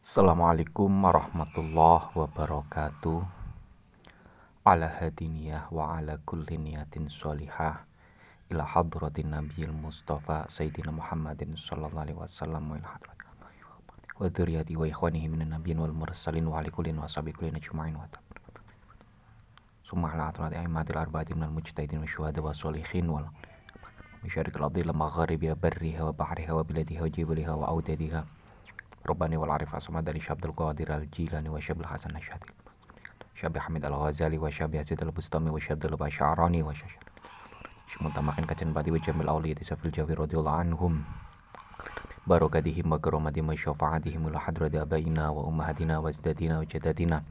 Assalamualaikum warahmatullahi wabarakatuh. Ala hadiniyah wa ala kulli niyatin sholihah. Ila hadratin nabiyil mustafa Sayyidina Muhammadin sallallahu alaihi wasallam Wa ila hadratin wa dhuriyati wa ikhwanihi minan nabiyyin wal mursalin Wa ala kullin wa sabi kullin ajma'in wa Summa ala atrati aimatil arba'ati minal mujtahidin wa syuhada wa sholihin Wa Misyarik al-adil magharibiha barriha wa bahriha wa biladiha wa jibaliha wa audadiha رباني والعارف أسمى داري شعب القادر الجيلاني وشاب الحسن الشاذلي شاب حميد الغزالي وشاب يزيد البستامي وشاب البشعراني وشاب متمكن كتن بعد وجمع الأولياء سفل الجوي رضي الله عنهم. بركاتهم وكرامتهم وشفاعتهم إلى حضرة آبائنا وأمهاتنا وأجدادنا وجداتنا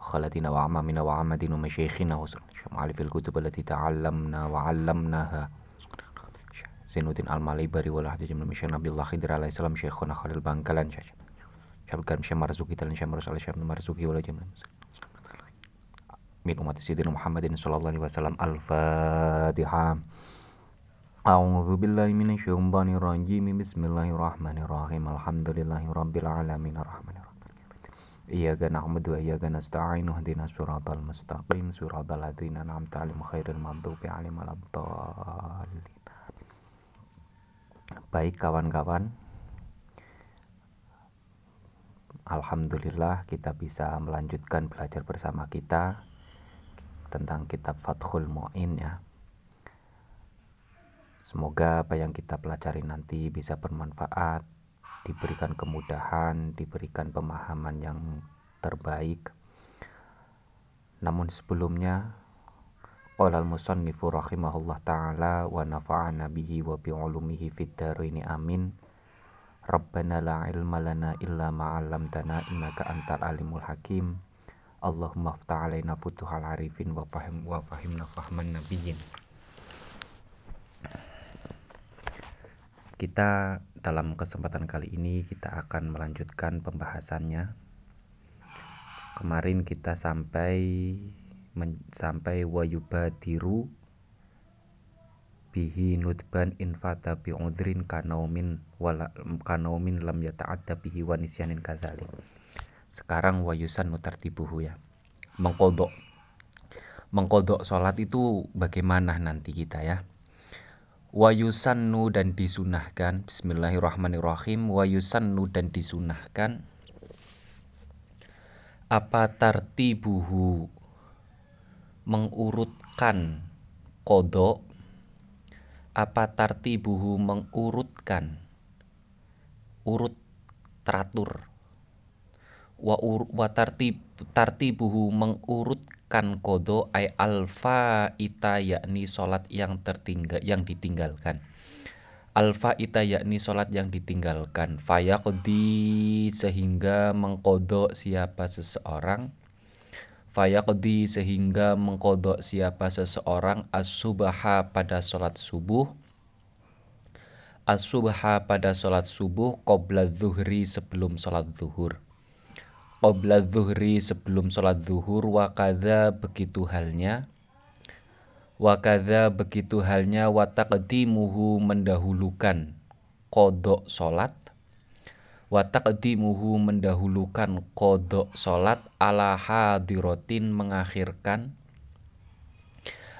وخالتنا وأعمامنا وعمدنا ومشايخنا وشمال في الكتب التي تعلمنا وعلمناها. Zainuddin Al-Malibari wal Hajjaj min Misyan Nabiullah Khidir alaihi salam Syekhuna Khalil Bangkalan Syabkan Syekh Marzuki Talan Syekh Marzuki Syekh Marzuki wal Jamil min umat Sayyidina Muhammadin sallallahu alaihi wasallam Al-Fatihah A'udzu billahi minasyaitonir rajim. Bismillahirrahmanirrahim. Alhamdulillahi rabbil alamin. Arrahmanir Iyyaka na'budu wa iyyaka nasta'in. Ihdinas siratal mustaqim. Siratal ladzina an'amta 'alaihim khairil maghdubi 'alaihim waladdallin Baik kawan-kawan, Alhamdulillah kita bisa melanjutkan belajar bersama kita tentang kitab Fathul Mu'in ya. Semoga apa yang kita pelajari nanti bisa bermanfaat, diberikan kemudahan, diberikan pemahaman yang terbaik. Namun sebelumnya Qala al-musannifu rahimahullah ta'ala wa nafa'ana bihi wa bi'ulumihi fid ini amin. Rabbana la ilma lana illa ma 'allamtana innaka antal alimul hakim. Allahumma aftah alaina futuhal arifin wa fahim wa fahimna fahman nabiyyin. Kita dalam kesempatan kali ini kita akan melanjutkan pembahasannya. Kemarin kita sampai sampai wayubadiru bihi nudban infata bi udrin kanaumin wala kanaumin lam yata'adda bihi wa nisyanin kadzalik. Sekarang wayusan nutartibuhu ya. Mengkodok. Mengkodok sholat itu bagaimana nanti kita ya. Wayusannu dan disunahkan Bismillahirrahmanirrahim Wayusannu dan disunahkan Apa tartibuhu mengurutkan kodok apa tartibuhu mengurutkan? Urut teratur. Wa, ur, wa tartib tartibuhu mengurutkan kodo ay alfa ita yakni solat yang tertinggal yang ditinggalkan. Alfa ita yakni solat yang ditinggalkan. Fayaqdi sehingga mengkodok siapa seseorang fayaqdi sehingga mengkodok siapa seseorang as-subaha pada sholat subuh. As-subha pada sholat subuh qobla zuhri sebelum sholat zuhur. Qobla zuhri sebelum sholat zuhur wakada begitu halnya. Wakada begitu halnya wa taqdimuhu mendahulukan kodok sholat wa taqdimuhu mendahulukan kodok solat ala hadirotin mengakhirkan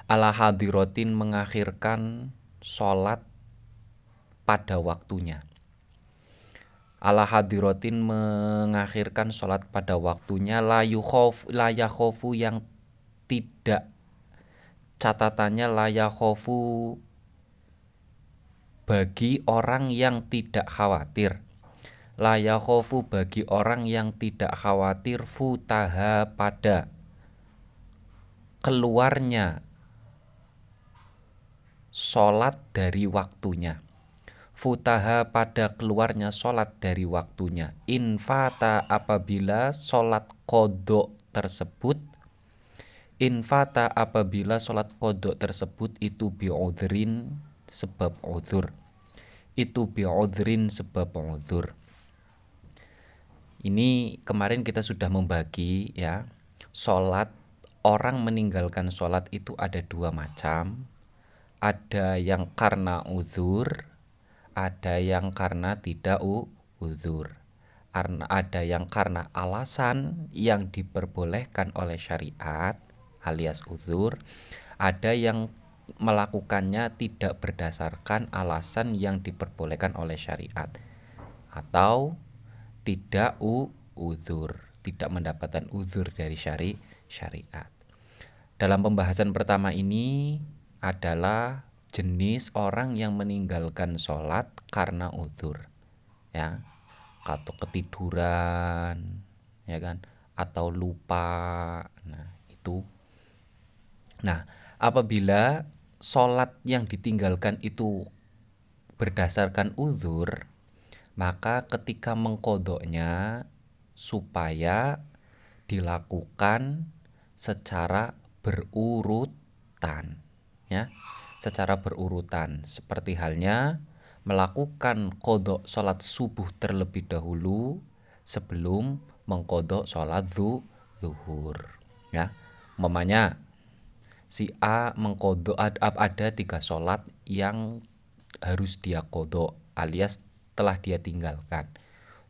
ala hadirotin mengakhirkan solat pada waktunya. Ala hadirotin mengakhirkan solat pada waktunya. La yukhof la yakhofu yang tidak catatannya la yakhofu bagi orang yang tidak khawatir layakhofu bagi orang yang tidak khawatir futaha pada keluarnya sholat dari waktunya. Futaha pada keluarnya sholat dari waktunya. Infata apabila sholat kodok tersebut infata apabila sholat kodok tersebut itu bi'udrin sebab udur itu bi'udrin sebab udur ini kemarin kita sudah membagi ya. Sholat orang meninggalkan sholat itu ada dua macam. Ada yang karena uzur ada yang karena tidak uzur. Ada yang karena alasan yang diperbolehkan oleh syariat alias uzur, ada yang melakukannya tidak berdasarkan alasan yang diperbolehkan oleh syariat. Atau tidak u uzur, tidak mendapatkan uzur dari syari syariat. Dalam pembahasan pertama ini adalah jenis orang yang meninggalkan sholat karena uzur, ya, atau ketiduran, ya kan, atau lupa. Nah, itu. Nah, apabila sholat yang ditinggalkan itu berdasarkan uzur, maka ketika mengkodoknya supaya dilakukan secara berurutan ya secara berurutan. Seperti halnya melakukan kodok sholat subuh terlebih dahulu sebelum mengkodok sholat zuhur ya. Memangnya si A mengkodok ada tiga sholat yang harus dia kodok alias telah dia tinggalkan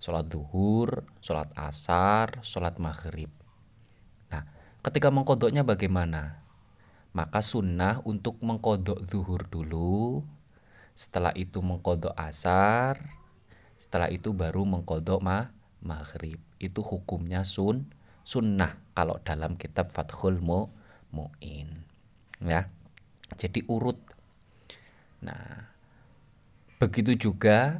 sholat zuhur, sholat asar, sholat maghrib. Nah, ketika mengkodoknya bagaimana? Maka sunnah untuk mengkodok zuhur dulu, setelah itu mengkodok asar, setelah itu baru mengkodok ma maghrib. Itu hukumnya sun sunnah kalau dalam kitab Fathul Mu Mu'in. Ya. Jadi urut. Nah, begitu juga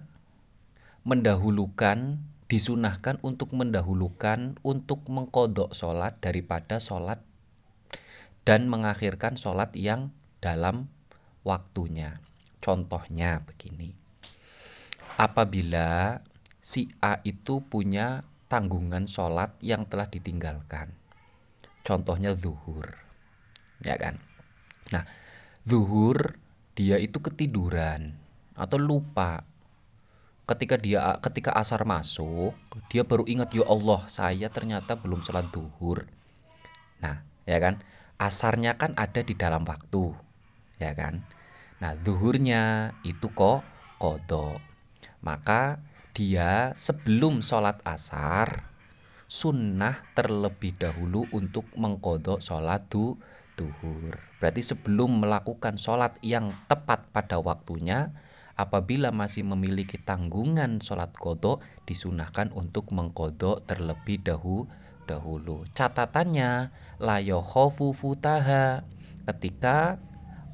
mendahulukan disunahkan untuk mendahulukan untuk mengkodok sholat daripada sholat dan mengakhirkan sholat yang dalam waktunya. Contohnya begini, apabila si A itu punya tanggungan sholat yang telah ditinggalkan, contohnya zuhur, ya kan? Nah, zuhur dia itu ketiduran atau lupa ketika dia ketika asar masuk dia baru ingat ya Allah saya ternyata belum sholat duhur. Nah ya kan? Asarnya kan ada di dalam waktu ya kan? Nah duhurnya itu kok kodo maka dia sebelum sholat asar sunnah terlebih dahulu untuk mengkodok sholat du, duhur. Berarti sebelum melakukan sholat yang tepat pada waktunya apabila masih memiliki tanggungan sholat kodok disunahkan untuk mengkodok terlebih dahulu dahulu. Catatannya layohofu futaha. Ketika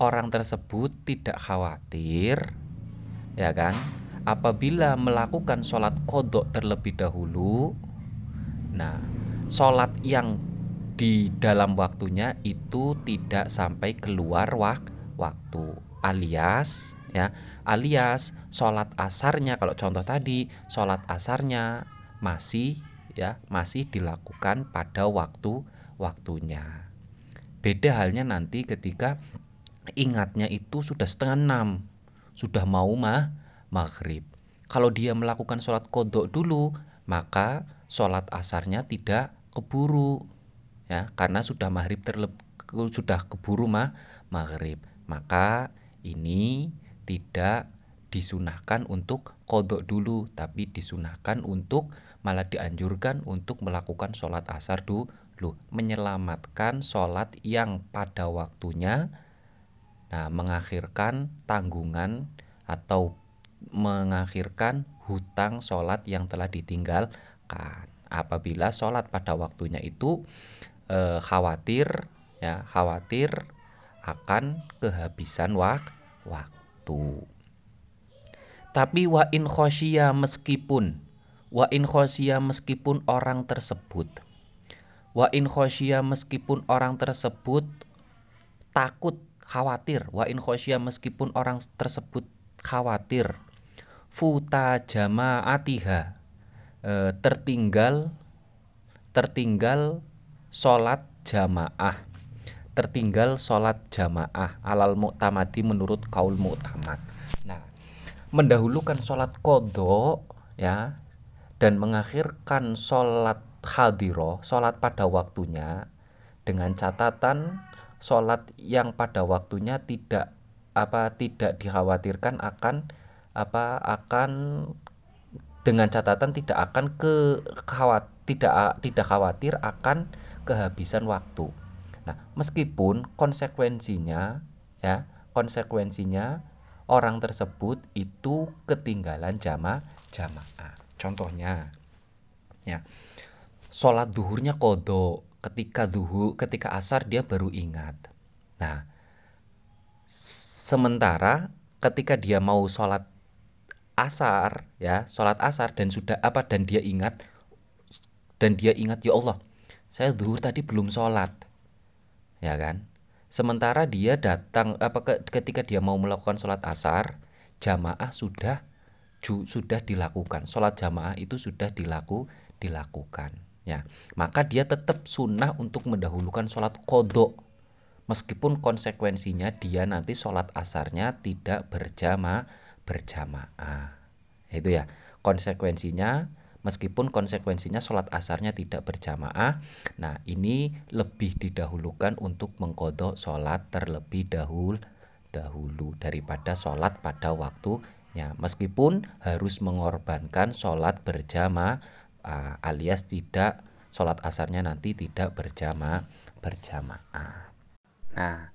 orang tersebut tidak khawatir ya kan? Apabila melakukan sholat kodok terlebih dahulu nah sholat yang di dalam waktunya itu tidak sampai keluar wak waktu alias ya alias sholat asarnya. Kalau contoh tadi sholat asarnya masih ya masih dilakukan pada waktu waktunya. Beda halnya nanti ketika ingatnya itu sudah setengah enam sudah mau mah maghrib. Kalau dia melakukan sholat kodok dulu maka sholat asarnya tidak keburu ya karena sudah maghrib terlebih sudah keburu mah maghrib. Maka ini tidak disunahkan untuk kodok dulu tapi disunahkan untuk malah dianjurkan untuk melakukan sholat asar dulu. Menyelamatkan sholat yang pada waktunya nah mengakhirkan tanggungan atau mengakhirkan hutang sholat yang telah ditinggalkan. Apabila sholat pada waktunya itu eh, khawatir ya khawatir akan kehabisan wak waktu. Tapi wa in khosya meskipun wa in khosya meskipun orang tersebut wa in khosya meskipun orang tersebut takut khawatir wa in khosya meskipun orang tersebut khawatir futa jamaatiha e, tertinggal tertinggal sholat jamaah tertinggal sholat jamaah alal mu'tamadi menurut kaul mu'tamad. Nah, mendahulukan sholat kodok ya dan mengakhirkan sholat hadiro, sholat pada waktunya dengan catatan sholat yang pada waktunya tidak apa tidak dikhawatirkan akan apa akan dengan catatan tidak akan ke khawat, tidak tidak khawatir akan kehabisan waktu. Nah, meskipun konsekuensinya ya, konsekuensinya orang tersebut itu ketinggalan jama jamaah. Contohnya ya. Sholat duhurnya kodo ketika duhu ketika asar dia baru ingat. Nah, sementara ketika dia mau sholat asar ya sholat asar dan sudah apa dan dia ingat dan dia ingat ya Allah saya duhur tadi belum sholat ya kan? Sementara dia datang apa ketika dia mau melakukan sholat asar jamaah sudah ju, sudah dilakukan. Sholat jamaah itu sudah dilaku dilakukan. Ya. Maka dia tetap sunnah untuk mendahulukan sholat kodok. Meskipun konsekuensinya dia nanti sholat asarnya tidak berjamaah berjamaah. Itu ya, konsekuensinya meskipun konsekuensinya sholat asarnya tidak berjamaah. Nah, ini lebih didahulukan untuk mengkodok sholat terlebih dahulu dahulu daripada sholat pada waktunya. Meskipun harus mengorbankan sholat berjamaah alias tidak sholat asarnya nanti tidak berjamaah berjamaah. Nah,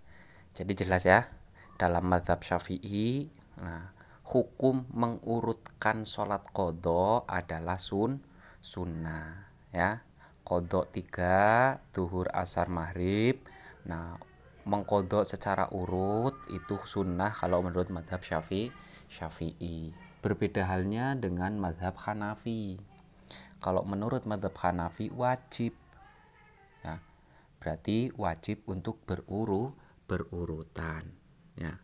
jadi jelas ya dalam madhab syafi'i. Nah, hukum mengurutkan sholat kodo adalah sun sunnah ya. Kodok tiga duhur asar maghrib. Nah mengkodok secara urut itu sunnah kalau menurut madhab syafi'i syafi'i. Berbeda halnya dengan madhab hanafi. Kalau menurut madhab hanafi wajib ya. Berarti wajib untuk beruru berurutan ya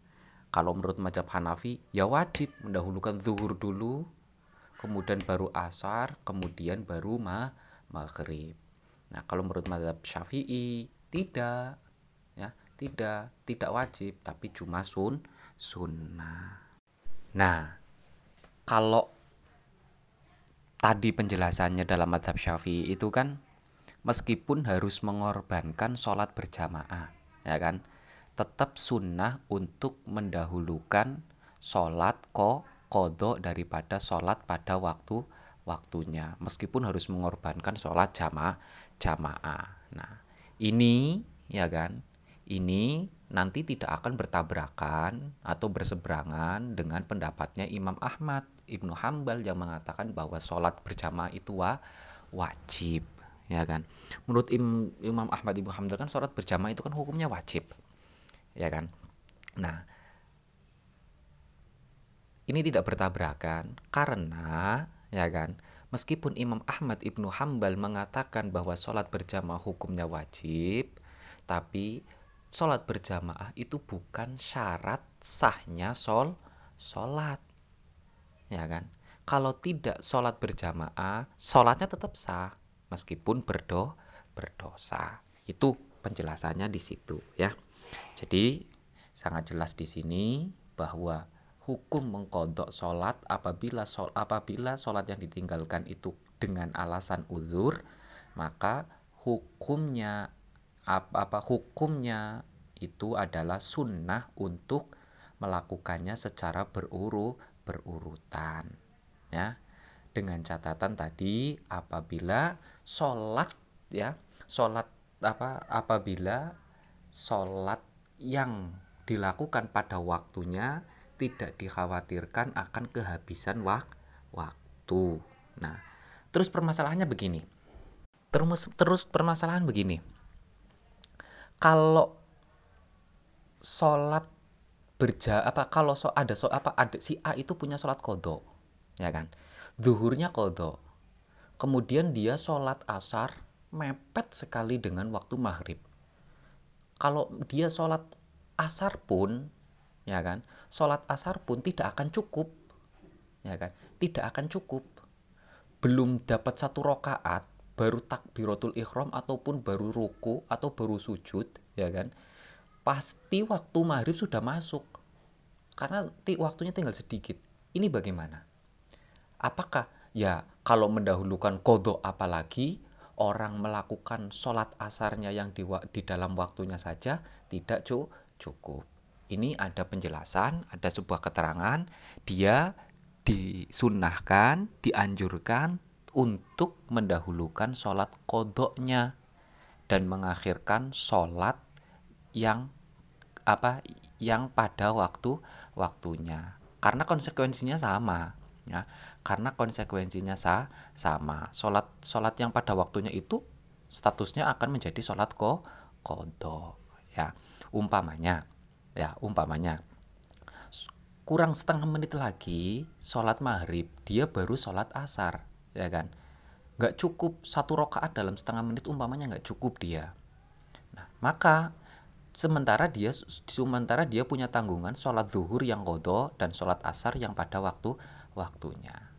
kalau menurut mazhab Hanafi ya wajib mendahulukan zuhur dulu, kemudian baru asar, kemudian baru ma maghrib. Nah, kalau menurut mazhab Syafi'i tidak ya, tidak tidak wajib tapi cuma sun sunnah. Nah, kalau tadi penjelasannya dalam mazhab Syafi'i itu kan meskipun harus mengorbankan sholat berjamaah, ya kan? Tetap sunnah untuk mendahulukan sholat ko kodok daripada sholat pada waktu waktunya. Meskipun harus mengorbankan sholat jamaah jamaah. Nah ini ya kan? Ini nanti tidak akan bertabrakan atau berseberangan dengan pendapatnya Imam Ahmad. Ibnu Hambal yang mengatakan bahwa sholat berjamaah itu wa, wajib ya kan? Menurut Imam Ahmad Ibnu Hambal kan sholat berjamaah itu kan hukumnya wajib ya kan? Nah ini tidak bertabrakan karena ya kan meskipun Imam Ahmad Ibnu Hambal mengatakan bahwa sholat berjamaah hukumnya wajib tapi sholat berjamaah itu bukan syarat sahnya sol sholat. Ya kan? Kalau tidak sholat berjamaah sholatnya tetap sah meskipun berdo berdosa. Itu penjelasannya di situ ya jadi sangat jelas di sini bahwa hukum mengkodok sholat apabila sol, apabila sholat yang ditinggalkan itu dengan alasan uzur maka hukumnya apa, apa hukumnya itu adalah sunnah untuk melakukannya secara beruru berurutan ya. Dengan catatan tadi apabila sholat ya sholat apa apabila sholat yang dilakukan pada waktunya tidak dikhawatirkan akan kehabisan wak waktu. Nah, terus permasalahannya begini. Terus terus permasalahan begini. Kalau sholat berja apa kalau so, ada so apa ada si A itu punya sholat kodok ya kan zuhurnya kodok kemudian dia sholat asar mepet sekali dengan waktu maghrib kalau dia sholat asar pun ya kan? Sholat asar pun tidak akan cukup ya kan? Tidak akan cukup. Belum dapat satu rokaat baru takbiratul ikhram ataupun baru ruku atau baru sujud ya kan? Pasti waktu maghrib sudah masuk. Karena waktunya tinggal sedikit. Ini bagaimana? Apakah ya kalau mendahulukan kodok apalagi orang melakukan sholat asarnya yang di, di dalam waktunya saja tidak cukup. Ini ada penjelasan, ada sebuah keterangan, dia disunahkan dianjurkan untuk mendahulukan sholat kodoknya dan mengakhirkan sholat yang apa yang pada waktu waktunya. Karena konsekuensinya sama ya karena konsekuensinya sah sama. Sholat sholat yang pada waktunya itu statusnya akan menjadi sholat ko kodok ya. Umpamanya ya umpamanya. Kurang setengah menit lagi sholat maghrib dia baru sholat asar ya kan? Nggak cukup satu rokaat dalam setengah menit umpamanya nggak cukup dia. Nah maka sementara dia sementara dia punya tanggungan sholat zuhur yang kodo dan sholat asar yang pada waktu waktunya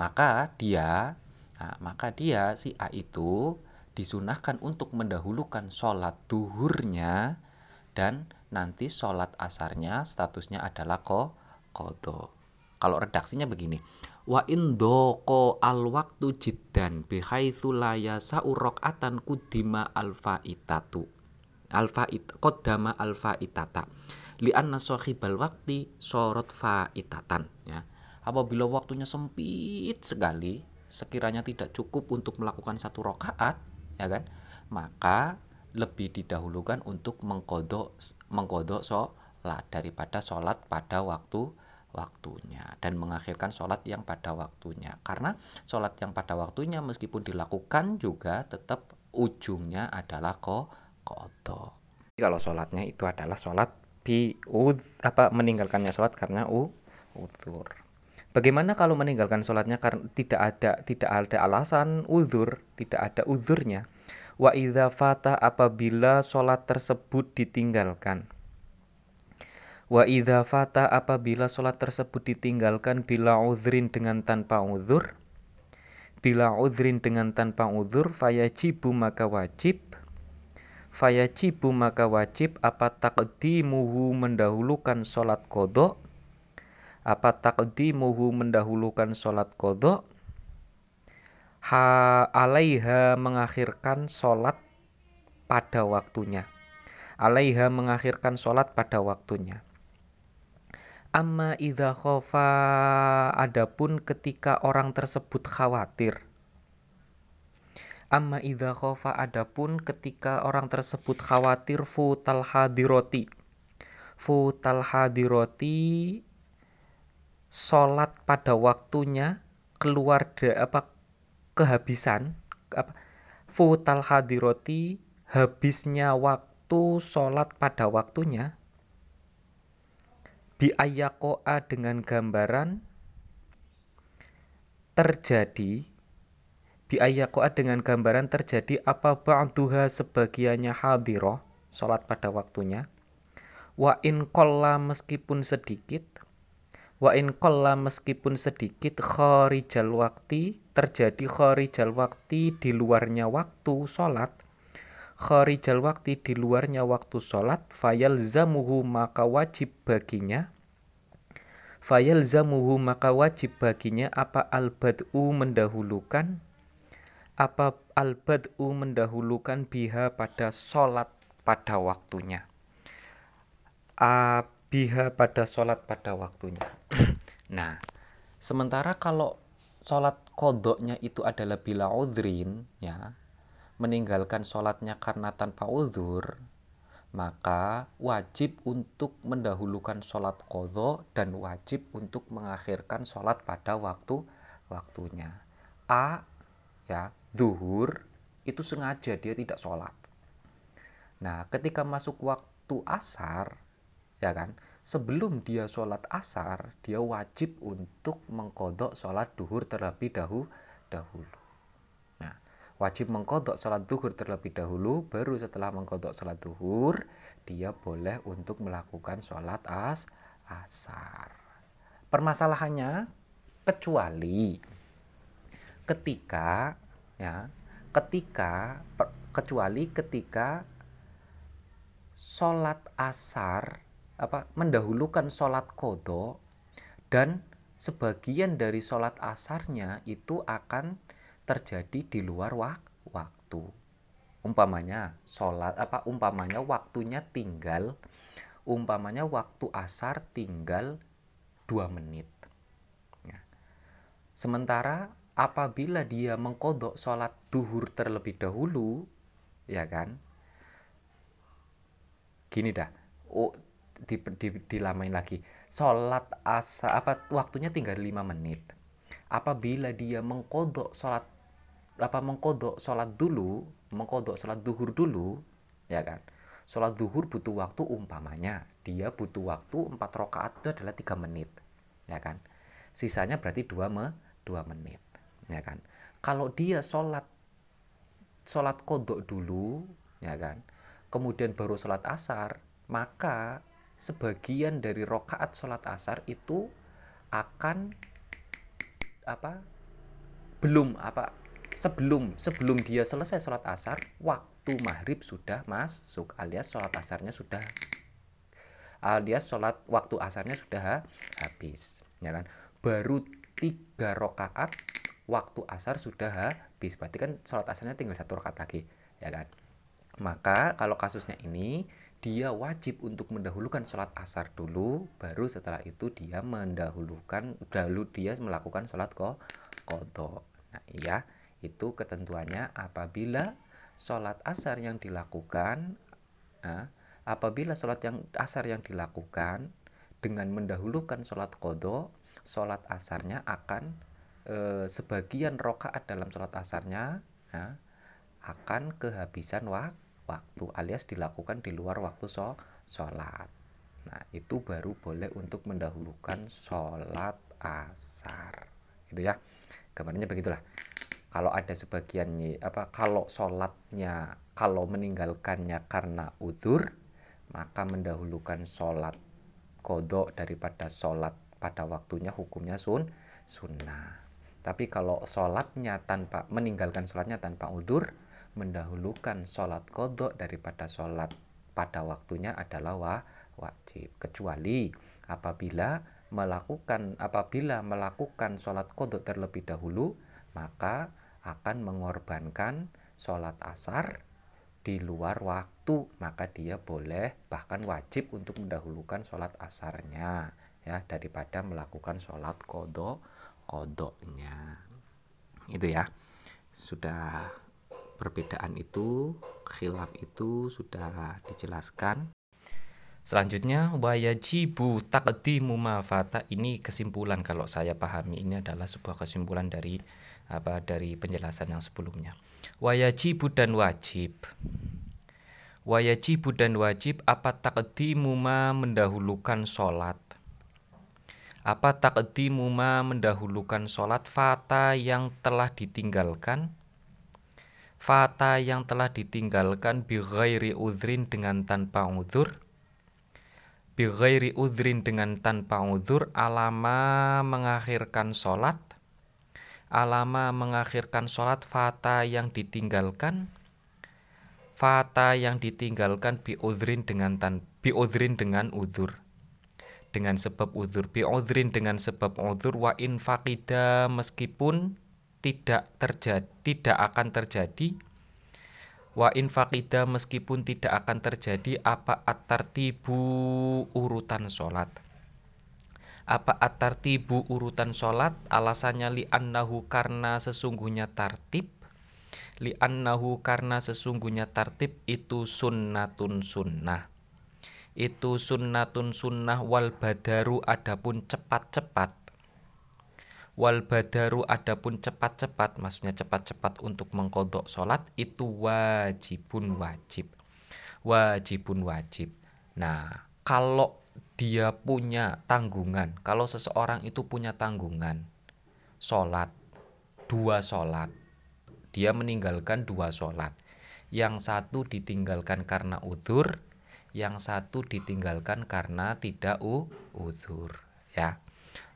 maka dia nah, maka dia si A itu disunahkan untuk mendahulukan sholat duhurnya dan nanti sholat asarnya statusnya adalah ko kodo. Kalau redaksinya begini wa indoko al waktu jiddan bihaitsu la yasa'u atan kudima alfa itatu alfa it alfa itata li anna sahibal wakti sorot fa itatan ya apabila waktunya sempit sekali sekiranya tidak cukup untuk melakukan satu rokaat ya kan maka lebih didahulukan untuk mengkodok mengkodok sholat daripada sholat pada waktu waktunya dan mengakhirkan sholat yang pada waktunya. Karena sholat yang pada waktunya meskipun dilakukan juga tetap ujungnya adalah ko kodo kalau sholatnya itu adalah sholat bi apa meninggalkannya sholat karena u udur bagaimana kalau meninggalkan sholatnya karena tidak ada tidak ada alasan udur tidak ada uzurnya? Wa idza fata apabila sholat tersebut ditinggalkan. Wa idza fata apabila sholat tersebut ditinggalkan bila uzrin dengan tanpa uzur? Bila uzrin dengan tanpa uzur fayajibu maka wajib. Fayajibu maka wajib. Apa takdimuhu mendahulukan sholat kodok apa takdimuhu mendahulukan sholat kodok ha alaiha mengakhirkan sholat pada waktunya alaiha mengakhirkan sholat pada waktunya Amma idha khofa adapun ketika orang tersebut khawatir. Amma idha khofa adapun ketika orang tersebut khawatir futal hadiroti. Futal hadiroti sholat pada waktunya keluar de, apa kehabisan apa futal hadiroti habisnya waktu sholat pada waktunya biayakoa dengan gambaran terjadi biayakoa dengan gambaran terjadi apa ba'duha sebagiannya hadiroh sholat pada waktunya wa in kolla meskipun sedikit wa in meskipun sedikit kharijal waktu terjadi kharijal waktu di luarnya waktu sholat. Kharijal waktu di luarnya waktu sholat fayal zamuhu maka wajib baginya. Fayal zamuhu maka wajib baginya apa al-bad'u mendahulukan? Apa al-bad'u mendahulukan biha pada sholat pada waktunya? A, biha pada sholat pada waktunya nah sementara kalau sholat kodoknya itu adalah bila udrin ya meninggalkan sholatnya karena tanpa uzur, maka wajib untuk mendahulukan sholat kodok dan wajib untuk mengakhirkan sholat pada waktu waktunya. A ya zuhur itu sengaja dia tidak sholat. Nah, ketika masuk waktu asar, ya kan, sebelum dia sholat asar, dia wajib untuk mengkodok sholat duhur terlebih dahulu. dahulu wajib mengkodok sholat duhur terlebih dahulu baru setelah mengkodok sholat duhur dia boleh untuk melakukan sholat as asar permasalahannya kecuali ketika ya ketika kecuali ketika sholat asar apa mendahulukan sholat kodok dan sebagian dari sholat asarnya itu akan terjadi di luar wak waktu. Umpamanya sholat apa umpamanya waktunya tinggal umpamanya waktu asar tinggal dua menit. Sementara apabila dia mengkodok sholat duhur terlebih dahulu ya kan? Gini dah oh di, di, dilamain lagi. Sholat asa apa waktunya tinggal 5 menit. Apabila dia mengkodok sholat apa mengkodok sholat dulu mengkodok sholat duhur dulu ya kan? Sholat duhur butuh waktu umpamanya. Dia butuh waktu 4 rakaat itu adalah tiga menit ya kan? Sisanya berarti dua me, dua menit ya kan? Kalau dia sholat sholat kodok dulu ya kan? Kemudian baru sholat asar maka sebagian dari rokaat sholat asar itu akan apa belum apa sebelum sebelum dia selesai sholat asar waktu maghrib sudah masuk alias sholat asarnya sudah alias sholat waktu asarnya sudah habis ya kan? Baru tiga rokaat waktu asar sudah habis berarti kan sholat asarnya tinggal satu rakaat lagi ya kan? Maka kalau kasusnya ini dia wajib untuk mendahulukan sholat asar dulu baru setelah itu dia mendahulukan dahulu dia melakukan sholat ko nah iya itu ketentuannya apabila sholat asar yang dilakukan nah, apabila sholat yang asar yang dilakukan dengan mendahulukan sholat kodok sholat asarnya akan e, sebagian rokaat dalam sholat asarnya ya, akan kehabisan waktu waktu alias dilakukan di luar waktu so sholat. Nah itu baru boleh untuk mendahulukan sholat asar. Itu ya. Gambarnya begitulah. Kalau ada sebagian apa kalau sholatnya kalau meninggalkannya karena udur maka mendahulukan sholat kodok daripada sholat pada waktunya hukumnya sun sunnah. Tapi kalau sholatnya tanpa meninggalkan sholatnya tanpa udur mendahulukan sholat kodok daripada sholat pada waktunya adalah wa, wajib. Kecuali apabila melakukan apabila melakukan sholat kodok terlebih dahulu maka akan mengorbankan sholat asar di luar waktu. Maka dia boleh bahkan wajib untuk mendahulukan sholat asarnya ya daripada melakukan sholat kodok kodoknya. Itu ya. Sudah perbedaan itu, khilaf itu sudah dijelaskan. Selanjutnya wayajibu taqdimu mafata ini kesimpulan kalau saya pahami ini adalah sebuah kesimpulan dari apa dari penjelasan yang sebelumnya. Wayajibu dan wajib. Wayajibu dan wajib apa taqdimu ma mendahulukan sholat apa taqdimu ma mendahulukan sholat fata yang telah ditinggalkan Fata yang telah ditinggalkan bighairi udhrin dengan tanpa udzur Bighairi udhrin dengan tanpa udzur Alama mengakhirkan sholat. Alama mengakhirkan sholat Fata yang ditinggalkan. Fata yang ditinggalkan bi udhrin dengan tan bi udhrin dengan udzur dengan sebab udzur bi udhrin dengan sebab udzur wa in faqida meskipun tidak terjadi tidak akan terjadi. Wa in faqida meskipun tidak akan terjadi apa at-tartibu urutan sholat? Apa at-tartibu urutan sholat? Alasannya li annahu karena sesungguhnya tartib. Li annahu karena sesungguhnya tartib itu sunnatun sunnah. Itu sunnatun sunnah wal badaru adapun cepat-cepat wal badaru adapun cepat-cepat maksudnya cepat-cepat untuk mengkodok sholat itu wajibun wajib. Wajibun wajib. Nah kalau dia punya tanggungan kalau seseorang itu punya tanggungan sholat dua sholat dia meninggalkan dua sholat. Yang satu ditinggalkan karena udur yang satu ditinggalkan karena tidak udur ya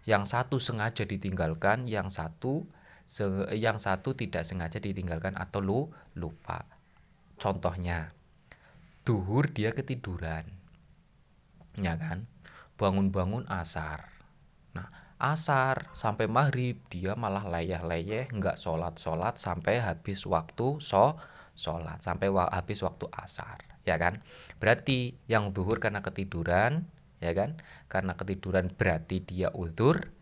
yang satu sengaja ditinggalkan, yang satu yang satu tidak sengaja ditinggalkan atau lu lupa. Contohnya, duhur dia ketiduran, ya kan? Bangun-bangun asar. Nah, asar sampai maghrib dia malah leyeh-leyeh nggak sholat-sholat sampai habis waktu so sholat sampai habis waktu asar ya kan berarti yang duhur karena ketiduran ya kan? Karena ketiduran berarti dia udur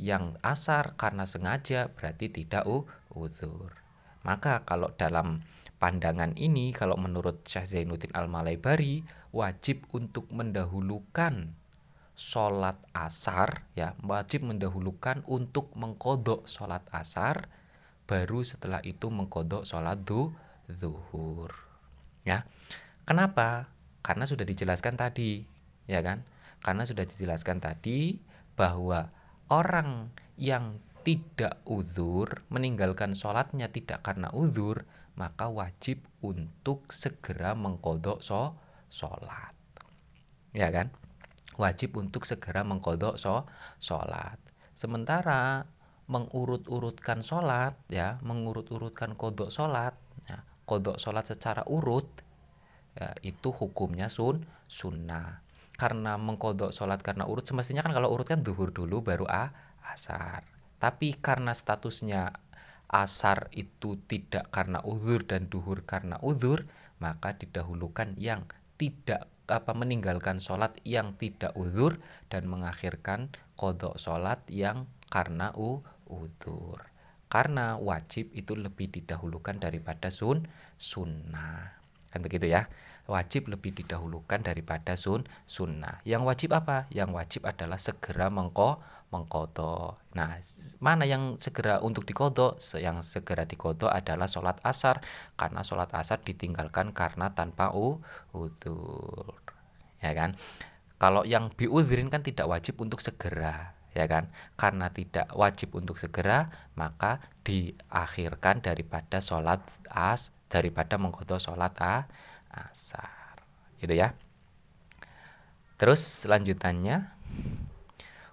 yang asar karena sengaja berarti tidak uzur. Maka kalau dalam pandangan ini kalau menurut Syekh Zainuddin Al-Malaibari wajib untuk mendahulukan sholat asar ya wajib mendahulukan untuk mengkodok sholat asar baru setelah itu mengkodok sholat du, zuhur ya. Kenapa? Karena sudah dijelaskan tadi ya kan karena sudah dijelaskan tadi bahwa orang yang tidak uzur meninggalkan sholatnya tidak karena uzur maka wajib untuk segera mengkodok so sholat. Ya kan? Wajib untuk segera mengkodok so sholat. Sementara mengurut-urutkan sholat ya mengurut-urutkan kodok sholat ya, kodok sholat secara urut ya, itu hukumnya sun sunnah karena mengkodok sholat karena urut semestinya kan kalau urut kan duhur dulu baru a asar. Tapi karena statusnya asar itu tidak karena uzur dan duhur karena uzur maka didahulukan yang tidak apa meninggalkan sholat yang tidak uzur dan mengakhirkan kodok sholat yang karena u uzur. Karena wajib itu lebih didahulukan daripada sun sunnah kan begitu ya wajib lebih didahulukan daripada sun sunnah. Yang wajib apa? Yang wajib adalah segera mengko mengkodok. Nah, mana yang segera untuk dikodok? Yang segera dikodok adalah sholat asar karena sholat asar ditinggalkan karena tanpa u udur, ya kan? Kalau yang biudrin kan tidak wajib untuk segera, ya kan? Karena tidak wajib untuk segera, maka diakhirkan daripada sholat as daripada mengkodok sholat a asar. Gitu ya. Terus selanjutannya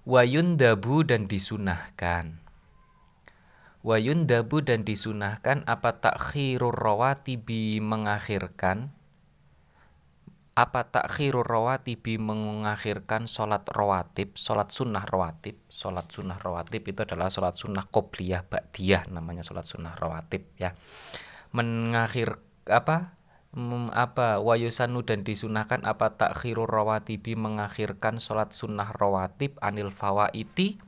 wayun dabu dan disunahkan. Wayun dabu dan disunahkan apa takhirur rawatibi mengakhirkan? Apa takhirur rawatibi mengakhirkan sholat rawatib sholat sunnah rawatib? Sholat sunnah rawatib itu adalah sholat sunnah qobliyah ba'diyah namanya sholat sunnah rawatib ya mengakhir apa? Apa? Wayusanu dan disunahkan apa takhirur rawatibi mengakhirkan sholat sunnah rawatib anil fawaiti?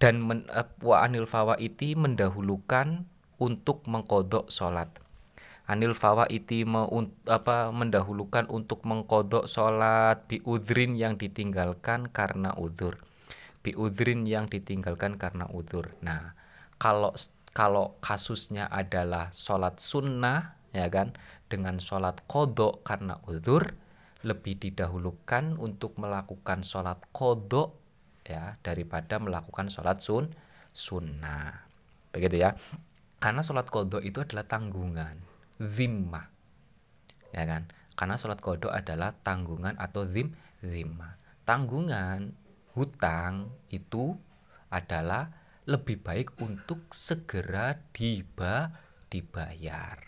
Dan men, wa anil fawaiti mendahulukan untuk mengkodok sholat. Anil fawaiti me, apa mendahulukan untuk mengkodok sholat bi udrin yang ditinggalkan karena udur bi udrin yang ditinggalkan karena udur nah kalau kalau kasusnya adalah sholat sunnah ya kan dengan sholat kodok karena uzur lebih didahulukan untuk melakukan sholat kodok ya daripada melakukan sholat sun sunnah. Begitu ya. Karena sholat kodok itu adalah tanggungan zimma ya kan. Karena sholat kodok adalah tanggungan atau zim zimma tanggungan hutang itu adalah lebih baik untuk segera diba dibayar.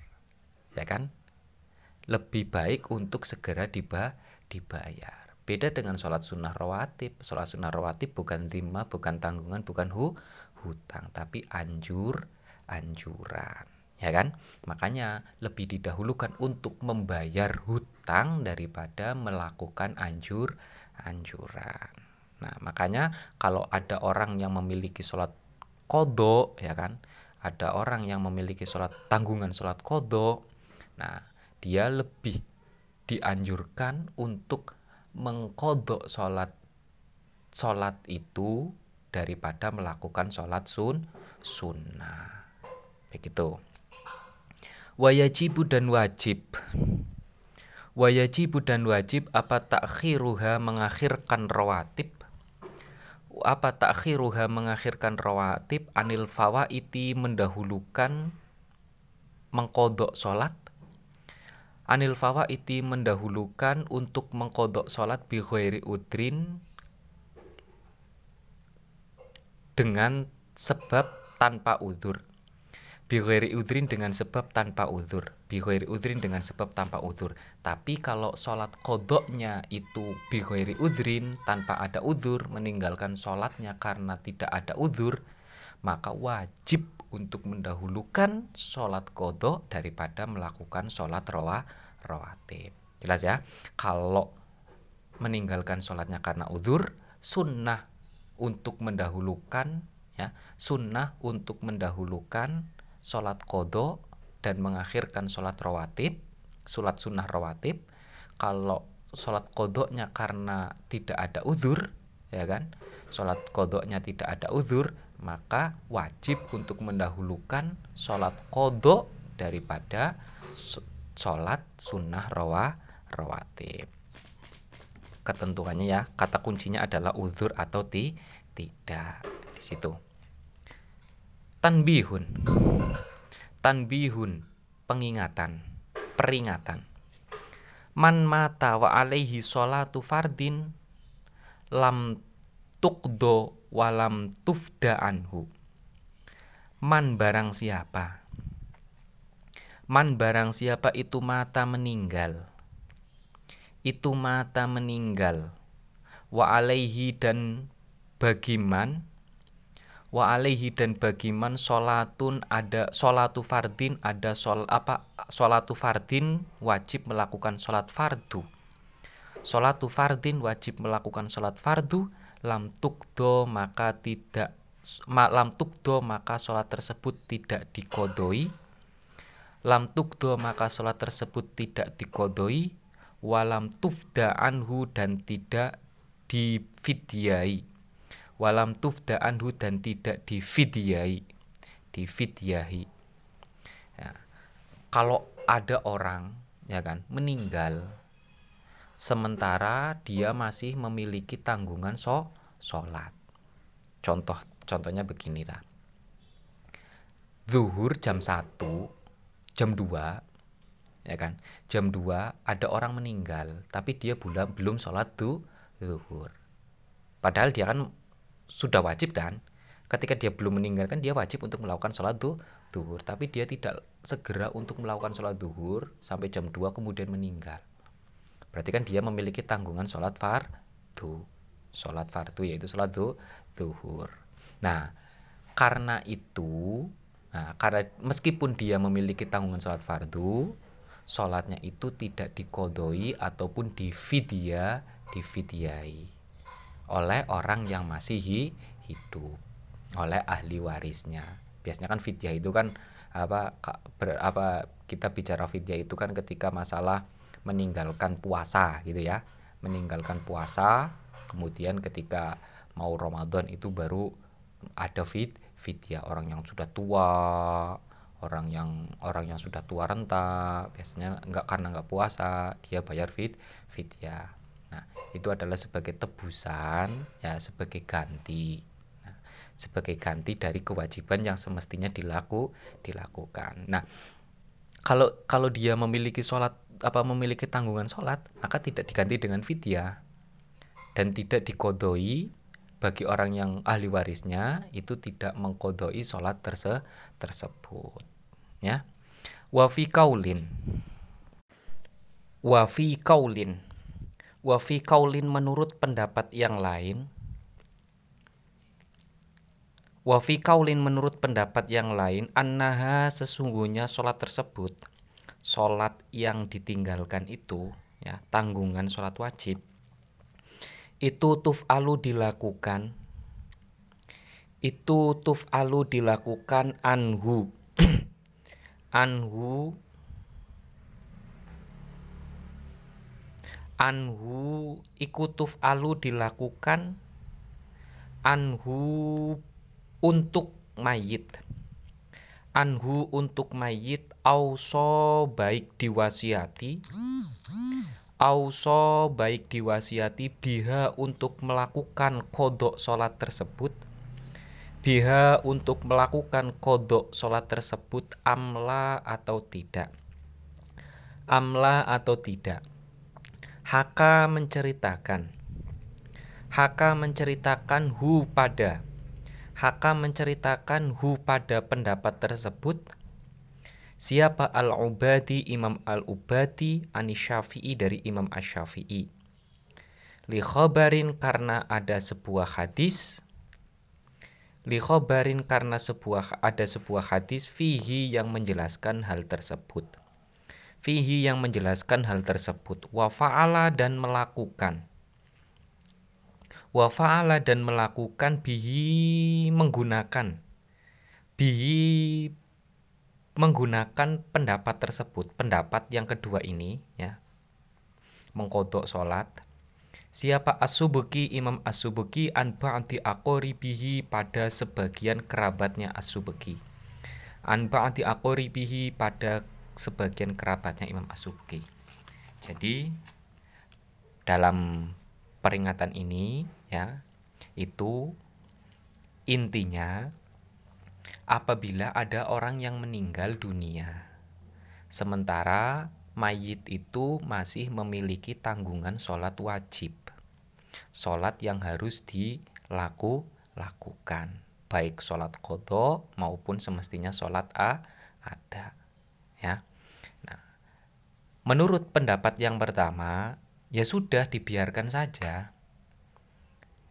Ya kan? Lebih baik untuk segera diba dibayar. Beda dengan sholat sunnah rawatib. Sholat sunnah rawatib bukan timah bukan tanggungan bukan hu hutang tapi anjur anjuran. Ya kan? Makanya lebih didahulukan untuk membayar hutang daripada melakukan anjur anjuran. Nah makanya kalau ada orang yang memiliki sholat kodok ya kan? Ada orang yang memiliki sholat tanggungan sholat kodok Nah, dia lebih dianjurkan untuk mengkodok sholat sholat itu daripada melakukan sholat sun sunnah. Begitu. Wajibu dan wajib. Wajibu dan wajib apa takhiruha mengakhirkan rawatib apa takhiruha mengakhirkan rawatib? Anil fawaiti mendahulukan mengkodok sholat. Anil fawaiti mendahulukan untuk mengkodok sholat bi udrin dengan sebab tanpa udur bi ghairi udrin dengan sebab tanpa udur bi ghairi udrin dengan sebab tanpa udur tapi kalau sholat kodoknya itu bi ghairi udrin tanpa ada udur meninggalkan sholatnya karena tidak ada udur maka wajib untuk mendahulukan sholat kodok daripada melakukan sholat rawa rawatib. Jelas ya? Kalau meninggalkan sholatnya karena udur, sunnah untuk mendahulukan ya sunnah untuk mendahulukan sholat kodok dan mengakhirkan sholat rawatib sholat sunnah rawatib. Kalau sholat kodoknya karena tidak ada uzur ya kan? Sholat kodoknya tidak ada uzur maka wajib untuk mendahulukan sholat kodok daripada sholat sunnah rawa rawatib. Ketentuannya ya kata kuncinya adalah uzur atau ti tidak. Di situ tanbihun. Tanbihun pengingatan peringatan. Man mata wa alaihi sholatu fardin lam tukdo walam tufda anhu. Man barang siapa? Man barang siapa itu mata meninggal? Itu mata meninggal. Wa alaihi dan bagiman wa alaihi dan bagiman sholatun ada sholatu fardin ada sol apa sholatu fardin wajib melakukan sholat fardu. Sholatu fardin wajib melakukan sholat fardu lam tukdo maka tidak lam tukdo maka sholat tersebut tidak dikodoi. Lam tukdo maka sholat tersebut tidak dikodoi. Walam tufda anhu dan tidak difidyai walam tufda anhu dan tidak difidyai. Difidyahi ya. kalau ada orang ya kan meninggal sementara dia masih memiliki tanggungan so sholat. Contoh contohnya begini lah zuhur jam 1 jam 2 ya kan? Jam 2 ada orang meninggal tapi dia belum belum sholat tuh zuhur. Padahal dia kan sudah wajib kan ketika dia belum meninggalkan dia wajib untuk melakukan sholat duhur. Tapi dia tidak segera untuk melakukan sholat duhur sampai jam 2 kemudian meninggal. Berarti kan dia memiliki tanggungan sholat fardu sholat fardu yaitu sholat duhur. Nah karena itu nah karena meskipun dia memiliki tanggungan sholat fardu sholatnya itu tidak dikodoi ataupun dividya dividyai oleh orang yang masih hidup oleh ahli warisnya. Biasanya kan fidyah itu kan apa ber, apa kita bicara fidyah itu kan ketika masalah meninggalkan puasa gitu ya. Meninggalkan puasa kemudian ketika mau Ramadan itu baru ada fit fidyah orang yang sudah tua orang yang orang yang sudah tua renta biasanya enggak karena enggak puasa dia bayar fit fidyah Nah, itu adalah sebagai tebusan ya sebagai ganti. Nah, sebagai ganti dari kewajiban yang semestinya dilaku dilakukan. Nah, kalau kalau dia memiliki sholat apa memiliki tanggungan sholat maka tidak diganti dengan vidya dan tidak dikodoi bagi orang yang ahli warisnya itu tidak mengkodoi sholat terse tersebut ya wafi kaulin wafi kaulin Wafi kaulin menurut pendapat yang lain. Wafi kaulin menurut pendapat yang lain Annaha sesungguhnya sholat tersebut Sholat yang ditinggalkan itu ya Tanggungan sholat wajib Itu tuf'alu dilakukan Itu tuf'alu dilakukan anhu. Anhu anhu ikutuf alu dilakukan anhu untuk mayit. Anhu untuk mayit auso baik diwasiati auso baik diwasiati biha untuk melakukan kodok sholat tersebut biha untuk melakukan kodok sholat tersebut amla atau tidak. Amla atau tidak Haka menceritakan. Haka menceritakan hu pada. Haka menceritakan hu pada pendapat tersebut. Siapa Al-Ubadi Imam Al-Ubadi Ani Syafi'i dari Imam Ash-Syafi'i. Li khobarin karena ada sebuah hadis. Li khobarin karena sebuah ada sebuah hadis fihi yang menjelaskan hal tersebut fihi yang menjelaskan hal tersebut. Wa fa'ala dan melakukan. Wa fa'ala dan melakukan bihi menggunakan. Bihi menggunakan pendapat tersebut. Pendapat yang kedua ini ya. Mengkodok sholat. Siapa asubuki imam asubuki an ba'di aqoribihi pada sebagian kerabatnya asubuki an ba'di aqoribihi pada sebagian kerabatnya imam asubuki jadi dalam peringatan ini ya itu intinya apabila ada orang yang meninggal dunia sementara mayit itu masih memiliki tanggungan sholat wajib sholat yang harus dilakukan baik sholat kodo maupun semestinya sholat a ada ya. Nah menurut pendapat yang pertama ya sudah dibiarkan saja.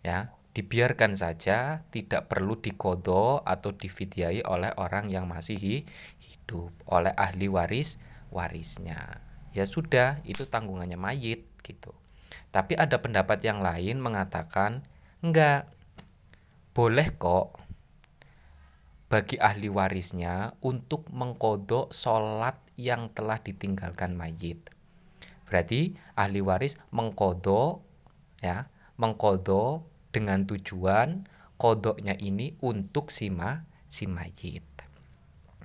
Ya dibiarkan saja tidak perlu dikodo atau dividyai oleh orang yang masih hidup oleh ahli waris warisnya. Ya sudah itu tanggungannya mayit gitu. Tapi ada pendapat yang lain mengatakan enggak boleh kok bagi ahli warisnya untuk mengkodok sholat yang telah ditinggalkan mayit berarti ahli waris mengkodok ya mengkodok dengan tujuan kodoknya ini untuk si, ma, si mayit.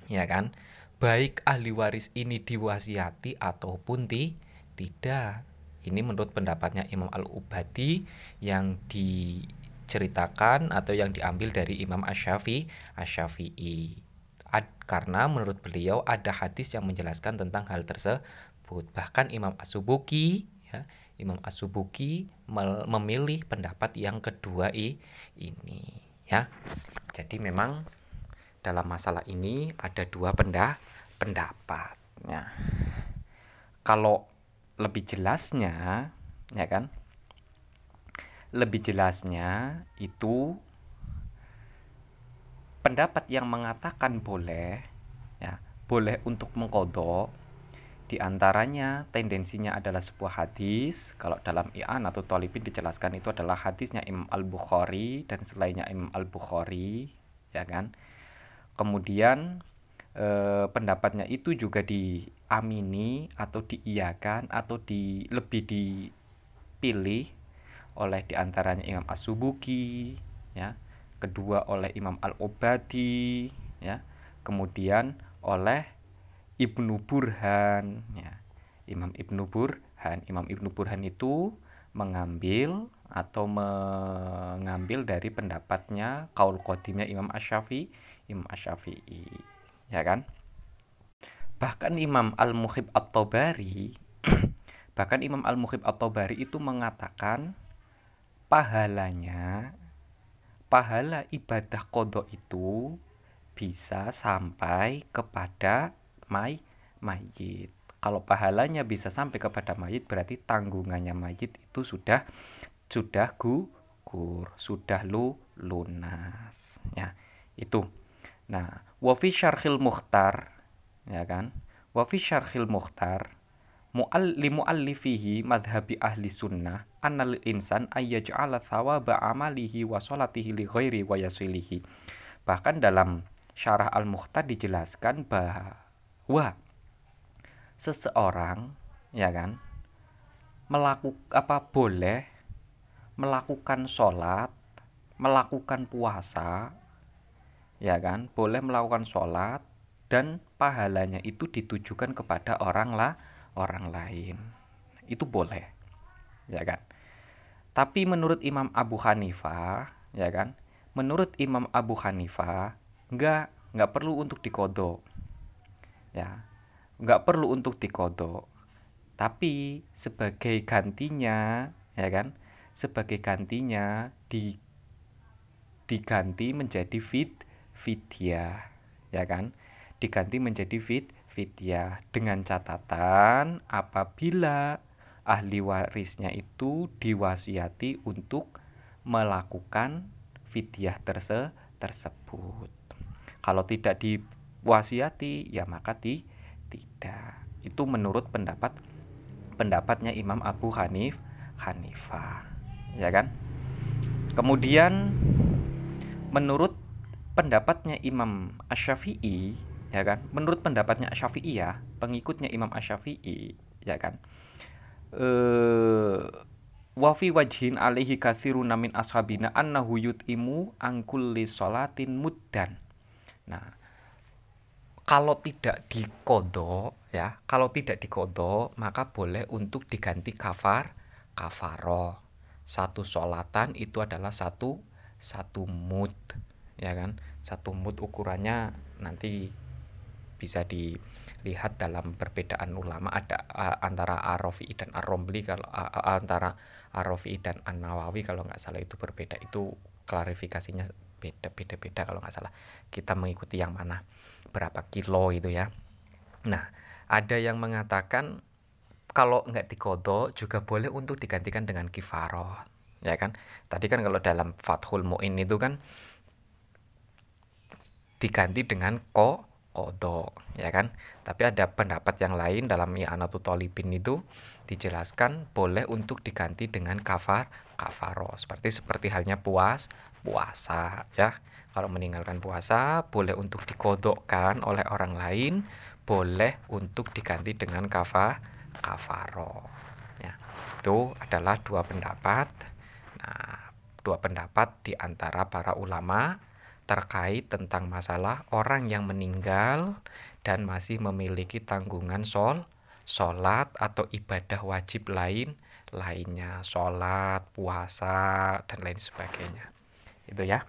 Ya kan? Baik ahli waris ini diwasiati ataupun ti, tidak. Ini menurut pendapatnya Imam Al-Ubadi yang diceritakan atau yang diambil dari Imam Asyafi, Asyafi'i. Ad, karena menurut beliau ada hadis yang menjelaskan tentang hal tersebut. Bahkan Imam Asubuki ya, Imam Asubuki memilih pendapat yang kedua ini ya. Jadi memang dalam masalah ini ada dua pendah pendapat ya. Kalau lebih jelasnya ya kan lebih jelasnya itu pendapat yang mengatakan boleh ya boleh untuk mengkodok di antaranya tendensinya adalah sebuah hadis. Kalau dalam I'an atau Tolibin dijelaskan itu adalah hadisnya Imam Al-Bukhari dan selainnya Imam Al-Bukhari, ya kan? Kemudian eh, pendapatnya itu juga diamini atau diiyakan atau di lebih dipilih oleh di antaranya Imam As-Subuki, ya. Kedua oleh Imam Al-Obadi, ya. Kemudian oleh Ibnu Burhan ya. Imam Ibnu Burhan Imam Ibnu Burhan itu mengambil atau mengambil dari pendapatnya kaul kodimnya Imam Asyafi Imam Asyafi'i ya kan bahkan Imam Al-Muhib At-Tabari bahkan Imam Al-Muhib At-Tabari itu mengatakan pahalanya pahala ibadah kodok itu bisa sampai kepada may mayit. Kalau pahalanya bisa sampai kepada mayit berarti tanggungannya mayit itu sudah sudah gugur, sudah lu lunas ya. Itu. Nah, wa fi syarhil mukhtar ya kan? Wa fi syarhil mukhtar mu'al li mu'allifihi madhabi ahli sunnah annal insan ayyaj'ala thawaba amalihi wa salatihi li ghairi wa yasilihi. Bahkan dalam syarah al-mukhtar dijelaskan bahwa seseorang ya kan melakukan apa boleh melakukan sholat melakukan puasa ya kan boleh melakukan sholat dan pahalanya itu ditujukan kepada orang lah orang lain. Itu boleh ya kan? Tapi menurut Imam Abu Hanifah ya kan? Menurut Imam Abu Hanifah nggak nggak perlu untuk dikodok ya. Nggak perlu untuk dikodok. Tapi sebagai gantinya ya kan? Sebagai gantinya di diganti menjadi fit fidya ya kan? Diganti menjadi fit fidya dengan catatan apabila ahli warisnya itu diwasiati untuk melakukan fidyah terse tersebut. Kalau tidak di wasiati ya maka di, tidak. Itu menurut pendapat pendapatnya Imam Abu Hanif Hanifah. Ya kan? Kemudian menurut pendapatnya Imam Asy-Syafi'i ya kan? Menurut pendapatnya Asy-Syafi'i ya pengikutnya Imam Asy-Syafi'i ya kan? Eh wa fi wajhin alaihi katsiruna min ashabina annahu yut'imu angkulli salatin muddan. Nah kalau tidak dikodo ya kalau tidak dikodo maka boleh untuk diganti kafar kafaro satu solatan itu adalah satu satu mud ya kan? Satu mud ukurannya nanti bisa dilihat dalam perbedaan ulama ada uh, antara Arafi dan Ar-Rombli kalau uh, antara Arafi dan An-Nawawi kalau nggak salah itu berbeda. Itu klarifikasinya beda beda beda kalau nggak salah. Kita mengikuti yang mana berapa kilo itu ya. Nah ada yang mengatakan kalau nggak dikodo juga boleh untuk digantikan dengan kifaroh ya kan? Tadi kan kalau dalam Fathul Mu'in itu kan diganti dengan ko kodok ya kan? Tapi ada pendapat yang lain dalam I'anatul Talibin itu dijelaskan boleh untuk diganti dengan kafar kafaro. Seperti seperti halnya puas puasa ya. Kalau meninggalkan puasa boleh untuk dikodokkan oleh orang lain boleh untuk diganti dengan kafar kafaro ya. Itu adalah dua pendapat. Nah dua pendapat di antara para ulama terkait tentang masalah orang yang meninggal dan masih memiliki tanggungan sol, sholat atau ibadah wajib lain lainnya, sholat, puasa, dan lain sebagainya. Itu ya.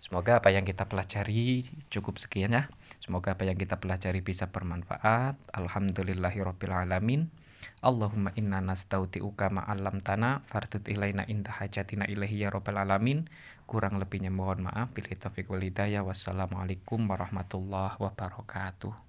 Semoga apa yang kita pelajari cukup sekian ya. Semoga apa yang kita pelajari bisa bermanfaat. Alhamdulillahirrabbilalamin. Allahumma inna nastaudi'uka ma'alam tanah fardut ilaina indah hajatina ilahi ya rabbal alamin. Kurang lebihnya mohon maaf. Bila taufiq wal hidayah. Wassalamualaikum warahmatullahi wabarakatuh